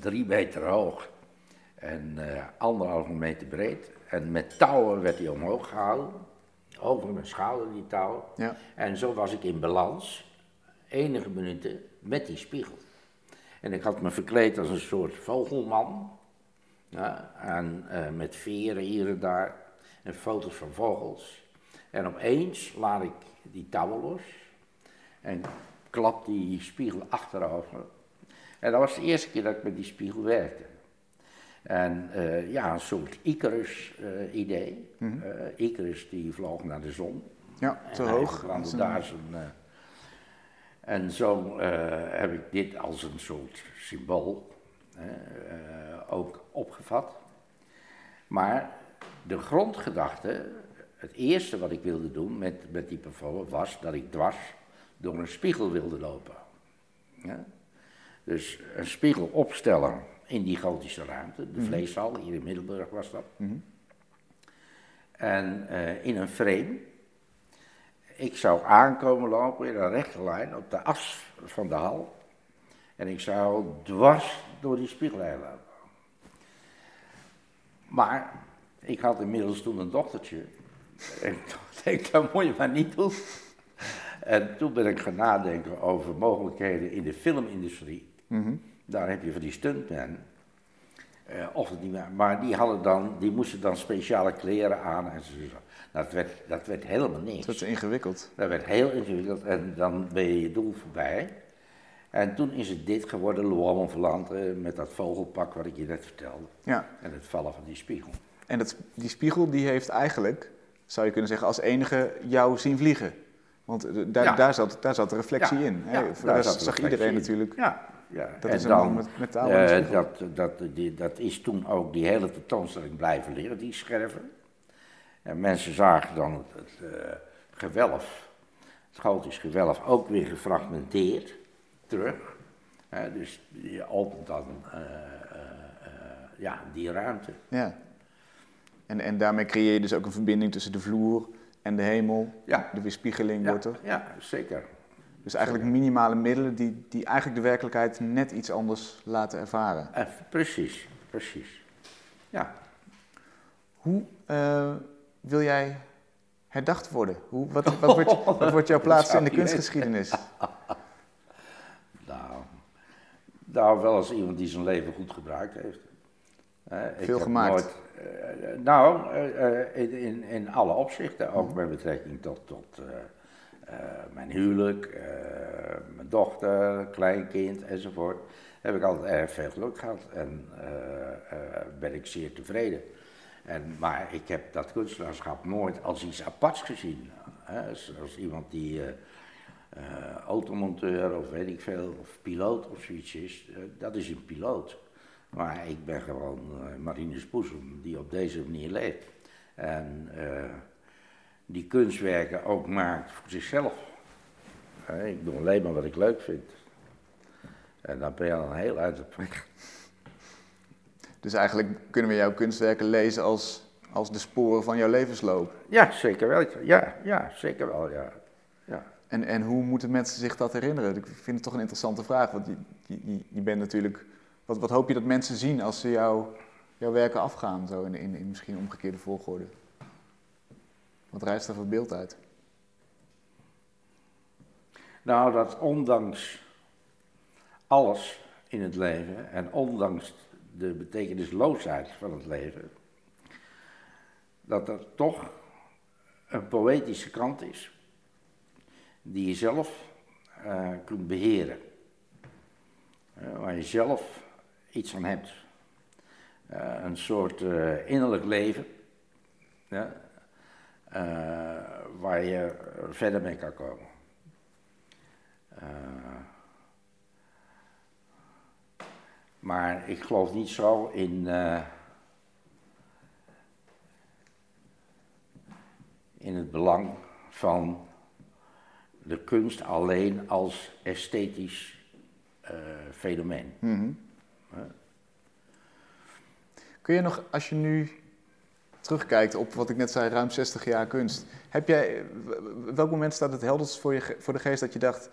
drie meter hoog en anderhalve meter breed. En met touwen werd hij omhoog gehouden. Over mijn schouder die touwen. Ja. En zo was ik in balans, enige minuten, met die spiegel. En ik had me verkleed als een soort vogelman. Ja, en eh, met veren hier en daar. En foto's van vogels. En opeens laat ik die touwen los. En klap die spiegel achterover. En dat was de eerste keer dat ik met die spiegel werkte. En eh, ja, een soort Icarus-idee. Icarus die vloog naar de zon. Ja, te En hoog. daar zijn, eh, en zo eh, heb ik dit als een soort symbool eh, ook opgevat. Maar de grondgedachte, het eerste wat ik wilde doen met, met die performance, was dat ik dwars door een spiegel wilde lopen. Ja? Dus een spiegel opstellen in die gotische ruimte, de vleeshal, hier in Middelburg was dat. En eh, in een frame. Ik zou aankomen lopen in een rechte lijn op de as van de hal. En ik zou dwars door die spiegel heen lopen. Maar ik had inmiddels toen een dochtertje. En toen denk ik, dat moet je maar niet doen. En toen ben ik gaan nadenken over mogelijkheden in de filmindustrie. Daar heb je van die stuntmen. Eh, of het niet meer, maar die, hadden dan, die moesten dan speciale kleren aan. En zo. Dat, werd, dat werd helemaal niks. Dat is ingewikkeld. Dat werd heel ingewikkeld en dan ben je je doel voorbij. En toen is het dit geworden, L'Uomo Volante, met dat vogelpak wat ik je net vertelde. Ja. En het vallen van die spiegel. En dat, die spiegel die heeft eigenlijk, zou je kunnen zeggen, als enige jou zien vliegen. Want eh, daar, Ja. daar, zat, daar zat de reflectie Ja, in. Hè? ja, Voor daar zat zag iedereen in. natuurlijk. Ja, ja. Dat en is een dan, met- met eh, dat, dat, die, dat is toen ook die hele tentoonstelling blijven liggen, die scherven. En mensen zagen dan het, het eh, gewelf, het gotisch gewelf, ook weer gefragmenteerd terug. Dus je opent dan eh, eh, ja, die ruimte. Ja. En, en daarmee creëer je dus ook een verbinding tussen de vloer en de hemel. Ja. De weerspiegeling wordt er. ja, zeker. Dus eigenlijk minimale middelen die, die eigenlijk de werkelijkheid net iets anders laten ervaren. Eh, precies, precies. Ja. Hoe wil jij herdacht worden? Hoe, wat, wat, wordt, wat wordt jouw plaats in de kunstgeschiedenis? Nou, nou, wel als iemand die zijn leven goed gebruikt heeft. Ik Veel gemaakt. nooit, eh, nou, eh, eh, in, in, alle opzichten, ook met betrekking tot, tot mijn huwelijk, mijn dochter, kleinkind enzovoort, heb ik altijd erg veel geluk gehad en ben ik zeer tevreden. En, maar ik heb dat kunstenaarschap nooit als iets aparts gezien. Hè? Zoals iemand die eh, automonteur of weet ik veel, of piloot of zoiets is, eh, dat is een piloot. Maar ik ben gewoon Marinus Boezem die op deze manier leeft. En die kunstwerken ook maakt voor zichzelf. Ik doe alleen maar wat ik leuk vind. En dan ben je al een heel uit op weg. Dus eigenlijk kunnen we jouw kunstwerken lezen als, als de sporen van jouw levensloop. Ja, zeker wel. Ja, ja zeker wel, ja. ja. En, en hoe moeten mensen zich dat herinneren? Ik vind het toch een interessante vraag. Want je, je, je bent natuurlijk. Wat, wat hoop je dat mensen zien als ze jou, jouw werken afgaan, zo in, in, in misschien omgekeerde volgorde? Wat rijst er voor beeld uit? Nou, dat ondanks alles in het leven en ondanks de betekenisloosheid van het leven, dat er toch een poëtische kant is die je zelf eh, kunt beheren. Eh, waar je zelf iets aan hebt. Eh, een soort innerlijk leven. Waar je verder mee kan komen. Eh, maar ik geloof niet zo in, eh, in het belang van de kunst alleen als esthetisch eh, fenomeen. Mhm. Kun je nog, als je nu terugkijkt op wat ik net zei, ruim 60 jaar kunst. Heb jij, welk moment staat het helderst voor, je, voor de geest dat je dacht, "N-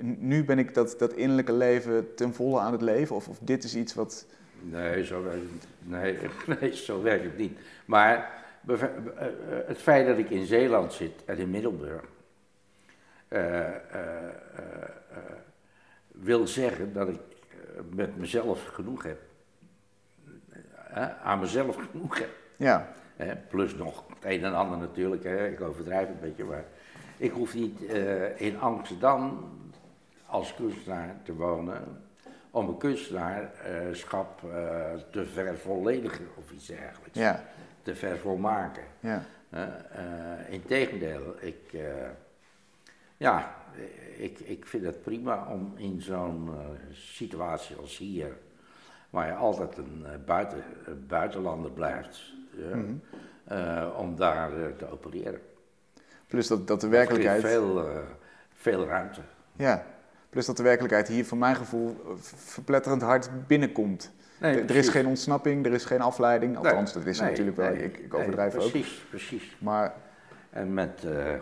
nu ben ik dat, dat innerlijke leven ten volle aan het leven? Of, of dit is iets wat... Nee, zo werkt het, nee, nee, zo werkt het niet. Maar eh, eh, het feit dat ik in Zeeland zit en in Middelburg, eh, wil zeggen dat ik met mezelf genoeg heb. Aan mezelf genoeg heb. Ja, plus nog het een en ander natuurlijk, hè, ik overdrijf een beetje, maar ik hoef niet in Amsterdam als kunstenaar te wonen om een kunstenaarschap eh, te vervolledigen of iets dergelijks. ja, Te vervolmaken. ja. Eh, Integendeel, ik, eh, ja, ik, ik vind het prima om in zo'n situatie als hier, waar je altijd een buiten, buitenlander blijft, Mhm. om daar te opereren. Plus dat, dat de Dat werkelijkheid... Veel, veel ruimte. Ja, plus dat de werkelijkheid hier voor mijn gevoel verpletterend hard binnenkomt. Nee, er is precies. geen ontsnapping, er is geen afleiding. Nee, Althans, dat is nee, natuurlijk wel. nee, ik, ik overdrijf ook. Precies, precies. Maar En met, eh,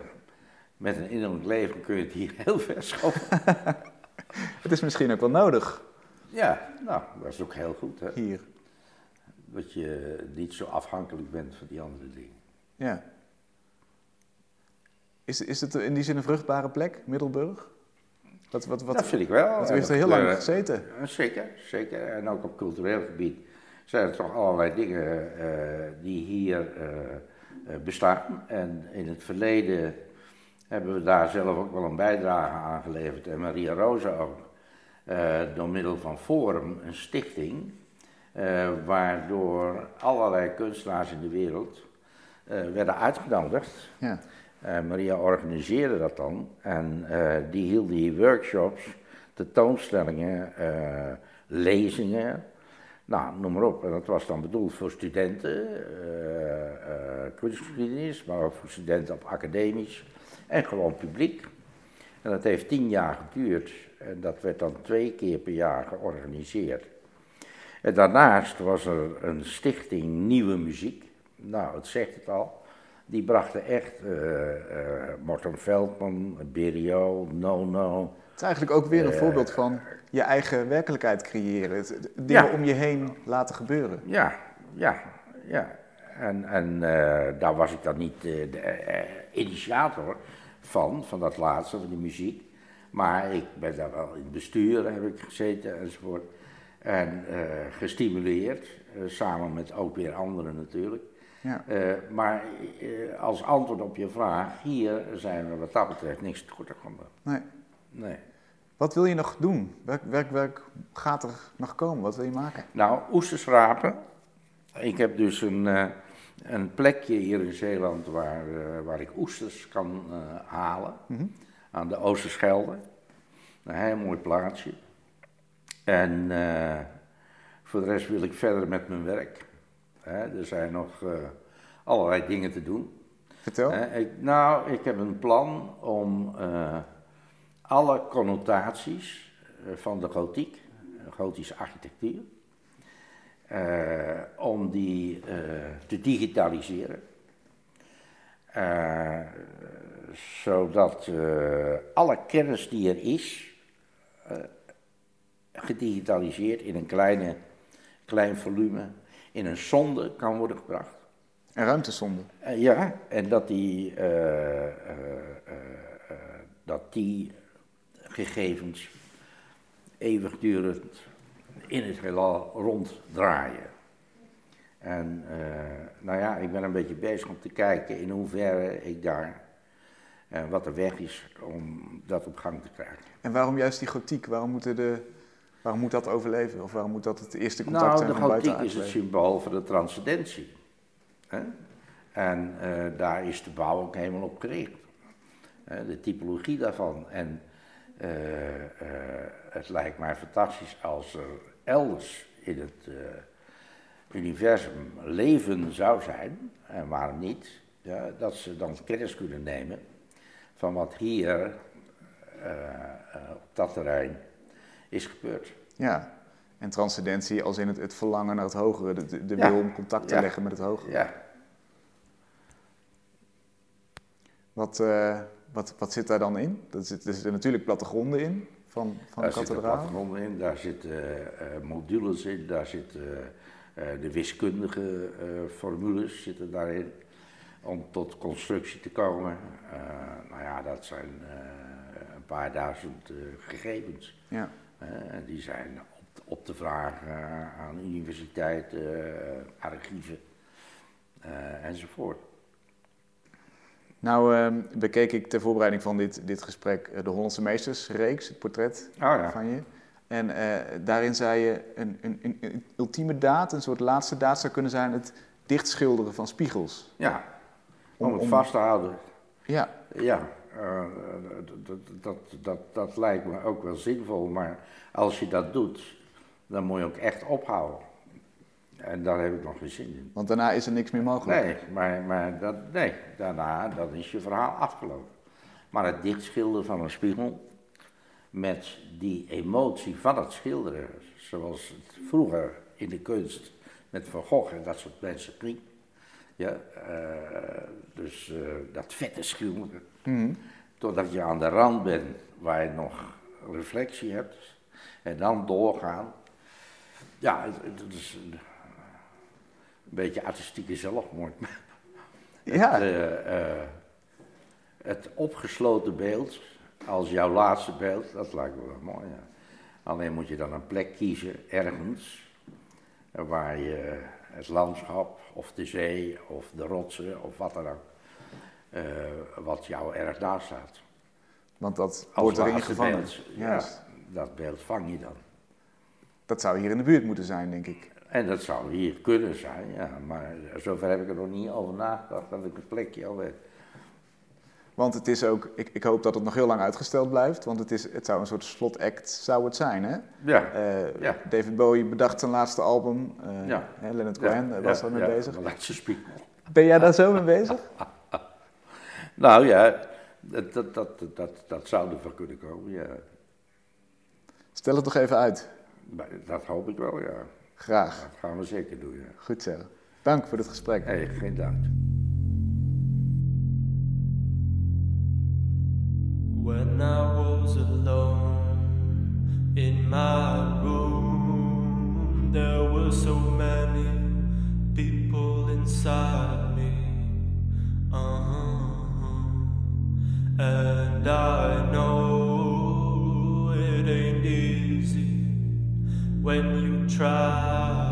met een innerlijk leven kun je het hier heel ver schoppen. het is misschien ook wel nodig ja, nou, dat is ook heel goed, hè. hier. Dat je niet zo afhankelijk bent van die andere dingen. Ja. Is, is het in die zin een vruchtbare plek, Middelburg? Wat, wat, wat, dat vind ik wel. En heeft er dat, heel lang eh, gezeten. Zeker, zeker. En ook op cultureel gebied zijn er toch allerlei dingen eh, die hier eh, eh, bestaan. En in het verleden hebben we daar zelf ook wel een bijdrage aan geleverd. En Maria Rosa ook. eh, door middel van Forum, een stichting. eh, waardoor allerlei kunstenaars in de wereld eh, werden uitgenodigd Ja. Eh, Maria organiseerde dat dan en eh, die hield die workshops, tentoonstellingen, eh, lezingen, nou, noem maar op. En dat was dan bedoeld voor studenten, kunstgeschiedenis, maar ook voor studenten op academisch en gewoon publiek. En dat heeft tien jaar geduurd en dat werd dan twee keer per jaar georganiseerd. En daarnaast was er een stichting Nieuwe Muziek. Nou, het zegt het al. Die brachten echt eh eh Morten Veldman, Berio, No No. Het is eigenlijk ook weer een Eh, voorbeeld van je eigen werkelijkheid creëren. Dingen Ja. om je heen laten gebeuren. Ja, ja, ja. En, en daar was ik dan niet de initiator van, van dat laatste, van die muziek. Maar ik ben daar wel in het bestuur heb ik gezeten enzovoort. En gestimuleerd, samen met ook weer anderen natuurlijk. Ja. Eh, maar eh, als antwoord op je vraag, hier zijn we wat dat betreft niks tekort gekomen. Nee. Nee. Wat wil je nog doen? Welk werk, werk gaat er nog komen? Wat wil je maken? Nou, oesters rapen. Ik heb dus een, eh, een plekje hier in Zeeland waar, waar ik oesters kan halen. Mhm. Aan de Oosterschelde. Een heel mooi plaatsje. En voor de rest wil ik verder met mijn werk. Hè, er zijn nog eh, allerlei dingen te doen. Vertel. Ik, nou, ik heb een plan om eh, alle connotaties eh, van de gotiek, gotische architectuur, om die te digitaliseren. Zodat alle kennis die er is, gedigitaliseerd in een kleine, klein volume, in een sonde kan worden gebracht. En ruimtesonde. Eh, ja, en dat die, eh, eh, dat die gegevens eeuwigdurend in het heelal ronddraaien. En nou ja, ik ben een beetje bezig om te kijken in hoeverre ik daar, wat de weg is om dat op gang te krijgen. En waarom juist die gotiek? Waarom, moeten de, waarom moet dat overleven? Of waarom moet dat het eerste contact Nou, zijn de van buiten gotiek is het symbool van de transcendentie. En eh, daar is de bouw ook helemaal op gericht. De typologie daarvan. En eh, eh, het lijkt mij fantastisch als er elders in het universum leven zou zijn. En waarom niet? Ja, dat ze dan kennis kunnen nemen van wat hier op dat terrein is gebeurd. Ja. En transcendentie als in het, het verlangen naar het hogere, de, de, Ja. wil om contact te Ja. leggen met het hogere. Ja, Wat, eh, wat, wat zit daar dan in? Dat zit, er zitten natuurlijk plattegronden in van, van daar de zitten kathedraal. plattegronden in, daar zitten eh, modules in, daar zitten eh, de wiskundige formules zitten daarin om tot constructie te komen. Nou ja, dat zijn een paar duizend gegevens. Ja. En die zijn op, op te vragen aan universiteiten, eh, archieven eh, enzovoort. Nou eh, bekeek ik ter voorbereiding van dit, dit gesprek eh, de Hollandse Meestersreeks, het portret Oh ja. van je. En daarin zei je, een, een, een, een ultieme daad, een soort laatste daad zou kunnen zijn het dichtschilderen van spiegels. Ja, om, Om- het om- vast te houden. Ja, Ja, eh, dat, dat, dat, dat lijkt me ook wel zinvol, maar als je dat doet, dan moet je ook echt ophouden. En daar heb ik nog geen zin in. want daarna is er niks meer mogelijk. Nee, maar, maar dat, nee, daarna dan is je verhaal afgelopen. Maar het dichtschilderen van een spiegel, met die emotie van het schilderen, zoals het vroeger in de kunst met Van Gogh en dat soort mensen ging. Ja, eh, dus eh, dat vette schilderen. Mhm. Totdat je aan de rand bent waar je nog reflectie hebt. En dan doorgaan. Ja, het, het is een, een beetje artistieke zelfmoord. Ja, Het, eh, eh, het opgesloten beeld als jouw laatste beeld, dat lijkt me wel mooi. Ja. Alleen moet je dan een plek kiezen ergens waar je het landschap of de zee of de rotsen of wat dan ook, eh, wat jou erg daar staat. want dat Als wordt erin gevangen. beeld, ja, dat beeld vang je dan. Dat zou hier in de buurt moeten zijn, denk ik. En dat zou hier kunnen zijn, ja, maar zover heb ik er nog niet over nagedacht dat ik een plekje al weet. Want het is ook, ik, ik hoop dat het nog heel lang uitgesteld blijft, want het, is, het zou een soort slotact zou het zijn, hè? Ja, Eh, Ja. David Bowie bedacht zijn laatste album, eh Ja. hè, Leonard ja, Cohen was ja, daar mee ja, bezig. de laatste spiegel. Ben jij daar zo mee bezig? Nou ja, dat, dat, dat, dat, dat zou ervan kunnen komen, ja. Stel het toch even uit. Dat hoop ik wel, ja. Graag. Dat gaan we zeker doen, ja. Goed zo. Dank voor dit gesprek. Nee, geen dank. When I was alone in my room, there were so many people inside And I know it ain't easy when you try.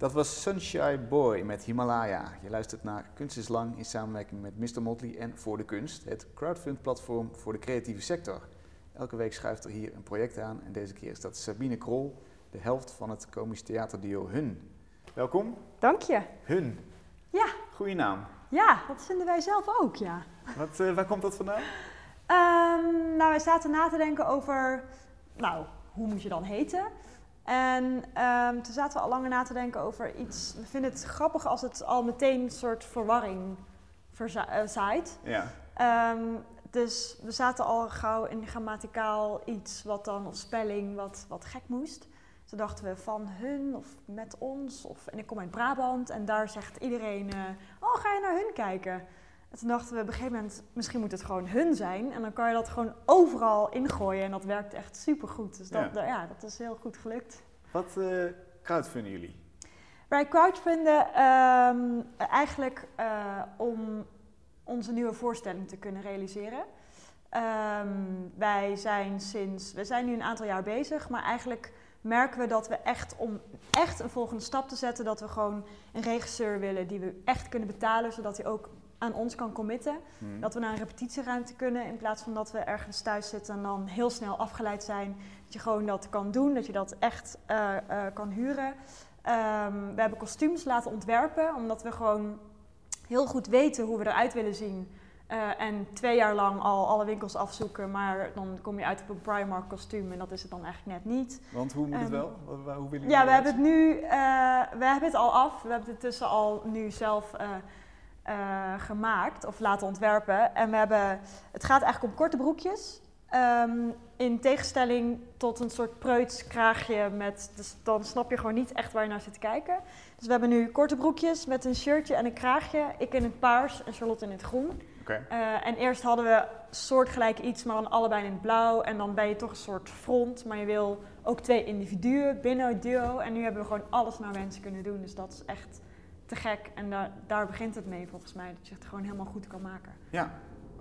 Dat was Sunshine Boy met Himalaya. Je luistert naar Kunst is Lang in samenwerking met Mr. Motley en Voor de Kunst, het crowdfund-platform voor de creatieve sector. Elke week schuift er hier een project aan en deze keer is dat Sabine Krol, de helft van het komisch theaterduo Hun. Welkom, Dank je. Hun. Ja, Goeie naam. ja, dat vinden wij zelf ook, ja. Wat, eh, waar komt dat vandaan? Ehm, nou, wij zaten na te denken over, nou, hoe moet je dan heten? En ehm, toen zaten we al langer na te denken over iets. We vinden het grappig als het al meteen een soort verwarring eh, zaait. Ja. Ehm, dus we zaten al gauw in grammaticaal iets wat dan, of spelling, wat, wat gek moest. Toen dachten we van hun of met ons. Of, en ik kom uit Brabant en daar zegt iedereen, eh, oh ga je naar hun kijken? En toen dachten we op een gegeven moment, misschien moet het gewoon hun zijn. En dan kan je dat gewoon overal ingooien en dat werkt echt supergoed. Dus dat, Ja. ja. dat is heel goed gelukt. Wat eh crowdfunden jullie? Wij crowdfunden ehm, eigenlijk eh, om onze nieuwe voorstelling te kunnen realiseren. Ehm, wij zijn sinds, we zijn nu een aantal jaar bezig, maar eigenlijk merken we dat we echt om echt een volgende stap te zetten, dat we gewoon een regisseur willen die we echt kunnen betalen, zodat hij ook aan ons kan committen. Hm. Dat we naar een repetitieruimte kunnen in plaats van dat we ergens thuis zitten en dan heel snel afgeleid zijn. Dat je gewoon dat kan doen, dat je dat echt eh, eh, kan huren. Ehm, we hebben kostuums laten ontwerpen, omdat we gewoon heel goed weten hoe we eruit willen zien. Eh, en twee jaar lang al alle winkels afzoeken, maar dan kom je uit op een Primark kostuum en dat is het dan eigenlijk net niet. Want hoe moet het wel? Hoe willen jullie Ja, we hebben het nu, we hebben het al af. We hebben het tussen al nu zelf eh, gemaakt of laten ontwerpen. En we hebben, het gaat eigenlijk om korte broekjes. Ehm, in tegenstelling tot een soort preuts kraagje met, dus dan snap je gewoon niet echt waar je naar zit te kijken. Dus we hebben nu korte broekjes met een shirtje en een kraagje. Ik in het paars en Charlotte in het groen. Eh, en eerst hadden we soortgelijk iets, maar dan allebei in het blauw. En dan ben je toch een soort front, maar je wil ook twee individuen binnen het duo. En nu hebben we gewoon alles naar wensen kunnen doen. Dus dat is echt te gek. En daar, daar begint het mee volgens mij, dat je het gewoon helemaal goed kan maken. Ja,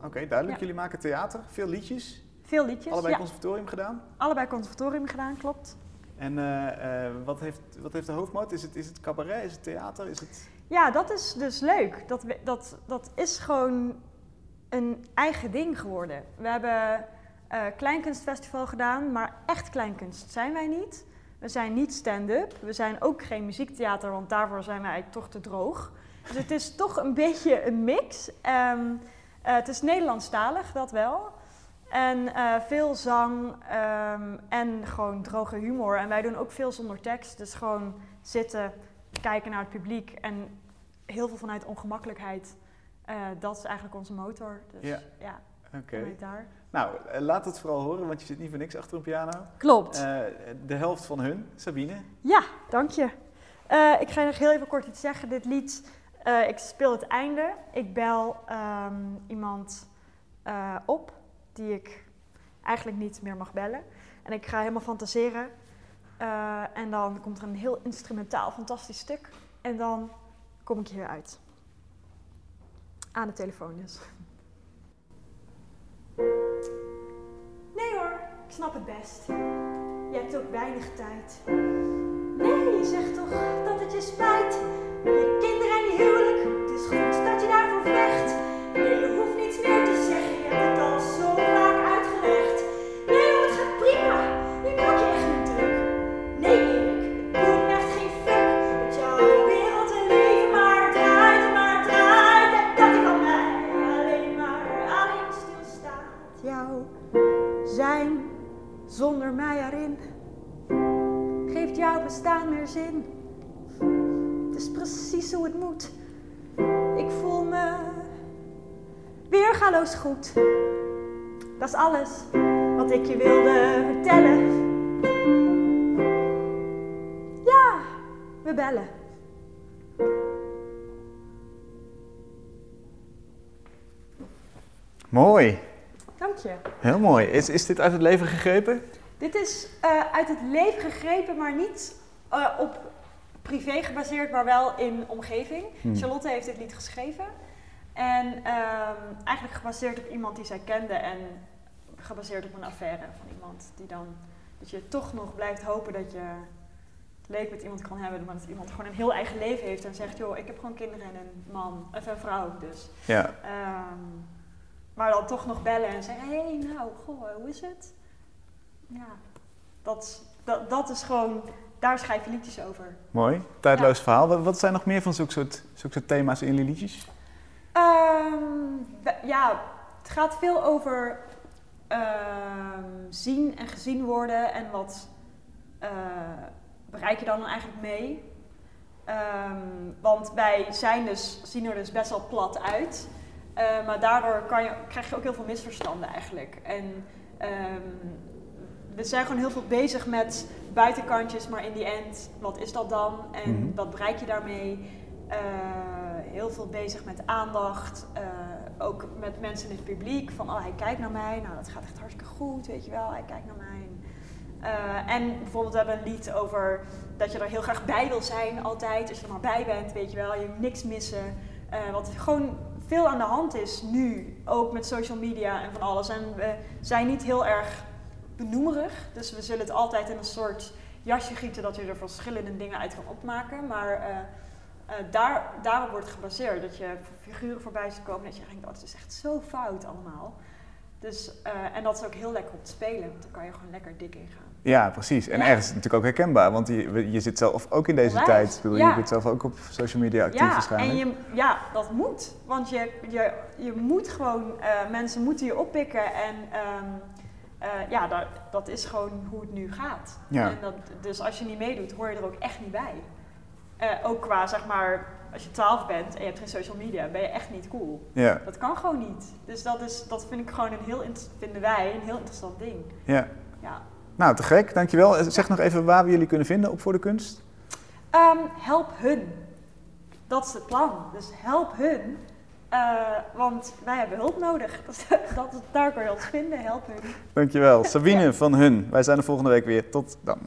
oké, duidelijk. Ja. Jullie maken theater, veel liedjes. Veel liedjes, Allebei ja. conservatorium gedaan. Allebei conservatorium gedaan, klopt. En eh, eh, wat, heeft, wat heeft de hoofdmoot? Is het, is het cabaret? Is het theater? Is het... Ja, dat is dus leuk. Dat, dat, dat is gewoon een eigen ding geworden. We hebben eh Kleinkunstfestival gedaan, maar echt kleinkunst zijn wij niet. We zijn niet stand-up. We zijn ook geen muziektheater, want daarvoor zijn wij eigenlijk toch te droog. Dus het is toch een beetje een mix. Ehm, eh, het is Nederlandstalig, dat wel. En eh, veel zang ehm, en gewoon droge humor. En wij doen ook veel zonder tekst. Dus gewoon zitten, kijken naar het publiek en heel veel vanuit ongemakkelijkheid. Eh, dat is eigenlijk onze motor. Dus Ja. ja, Oké. vanuit daar. Nou, eh, laat het vooral horen, want je zit niet voor niks achter een piano. Klopt. Eh, de helft van hun, Sabine. Ja, dank je. Eh, ik ga nog heel even kort iets zeggen. Dit lied, ik speel het einde. Ik bel ehm, iemand op die ik eigenlijk niet meer mag bellen. En ik ga helemaal fantaseren. En dan komt er een heel instrumentaal, fantastisch stuk. En dan kom ik hier uit. Aan de telefoon dus. Snap het best. Je hebt ook weinig tijd. Nee, je zegt toch dat het je spijt. Bestaan meer zin. Het is precies hoe het moet. Ik voel me weergaloos goed. Dat is alles wat ik je wilde vertellen. Ja, we bellen. Mooi, Dank je. heel mooi. Is, is dit uit het leven gegrepen? Dit is eh, uit het leven gegrepen, maar niet eh, op privé gebaseerd, maar wel in omgeving. Hmm. Charlotte heeft dit lied geschreven. En ehm, eigenlijk gebaseerd op iemand die zij kende en gebaseerd op een affaire van iemand die dan... Dat je toch nog blijft hopen dat je het leuk met iemand kan hebben, maar dat iemand gewoon een heel eigen leven heeft en zegt, joh, ik heb gewoon kinderen en een man, of een vrouw dus. Ja. Ehm, maar dan toch nog bellen en zeggen: hé, hey, nou, goh, hoe is het? Ja, dat, dat, dat is gewoon, daar schrijf je liedjes over. Mooi, tijdloos verhaal. Wat, wat zijn nog meer van zulke soort, zulke soort thema's in jullie liedjes? Ehm, ja, het gaat veel over ehm, zien en gezien worden en wat eh, bereik je dan eigenlijk mee. Ehm, want wij zijn dus, zien er dus best wel plat uit. Eh, maar daardoor kan je, krijg je ook heel veel misverstanden eigenlijk. En we zijn gewoon heel veel bezig met buitenkantjes, maar in die end, wat is dat dan? En Mhm. wat bereik je daarmee? Eh, heel veel bezig met aandacht. eh, ook met mensen in het publiek. Van, oh, hij kijkt naar mij. Nou, dat gaat echt hartstikke goed, weet je wel. Hij kijkt naar mij. Eh, en bijvoorbeeld we hebben een lied over dat je er heel graag bij wil zijn altijd. Als je er maar bij bent, weet je wel. Je moet niks missen. Wat gewoon veel aan de hand is nu. Ook met social media en van alles. En we zijn niet heel erg benoemerig. Dus we zullen het altijd in een soort jasje gieten dat je er verschillende dingen uit kan opmaken. Maar eh, daar, daarop wordt gebaseerd. Dat je figuren voorbij ziet komen dat je denkt, oh, het is echt zo fout allemaal. Dus, eh, en dat is ook heel lekker om te spelen, want dan kan je gewoon lekker dik ingaan. Ja, precies. En Ja. ergens natuurlijk ook herkenbaar, want je, je zit zelf ook in deze tijd. Bedoel, Ja. Je bent zelf ook op social media actief Ja, waarschijnlijk. en je, ja, dat moet. Want je, je, je moet gewoon, mensen moeten je oppikken en ehm, eh, ja, dat, dat is gewoon hoe het nu gaat. Ja. En dat, dus als je niet meedoet, hoor je er ook echt niet bij. Eh, ook qua, zeg maar, als je 12 bent en je hebt geen social media, ben je echt niet cool. Ja, Dat kan gewoon niet. Dus dat, is, dat vind ik gewoon een heel, vinden wij een heel interessant ding. ja. Ja. Nou, te gek, dankjewel. Eh, Zeg nog even waar we jullie kunnen vinden op Voor de Kunst. Ehm, help hun. Dat is het plan. Dus help hun. Eh, want wij hebben hulp nodig. Dat, daar kan ons vinden. helpen. hun. Dankjewel. Sabine van Hun. Wij zijn de volgende week weer. Tot dan.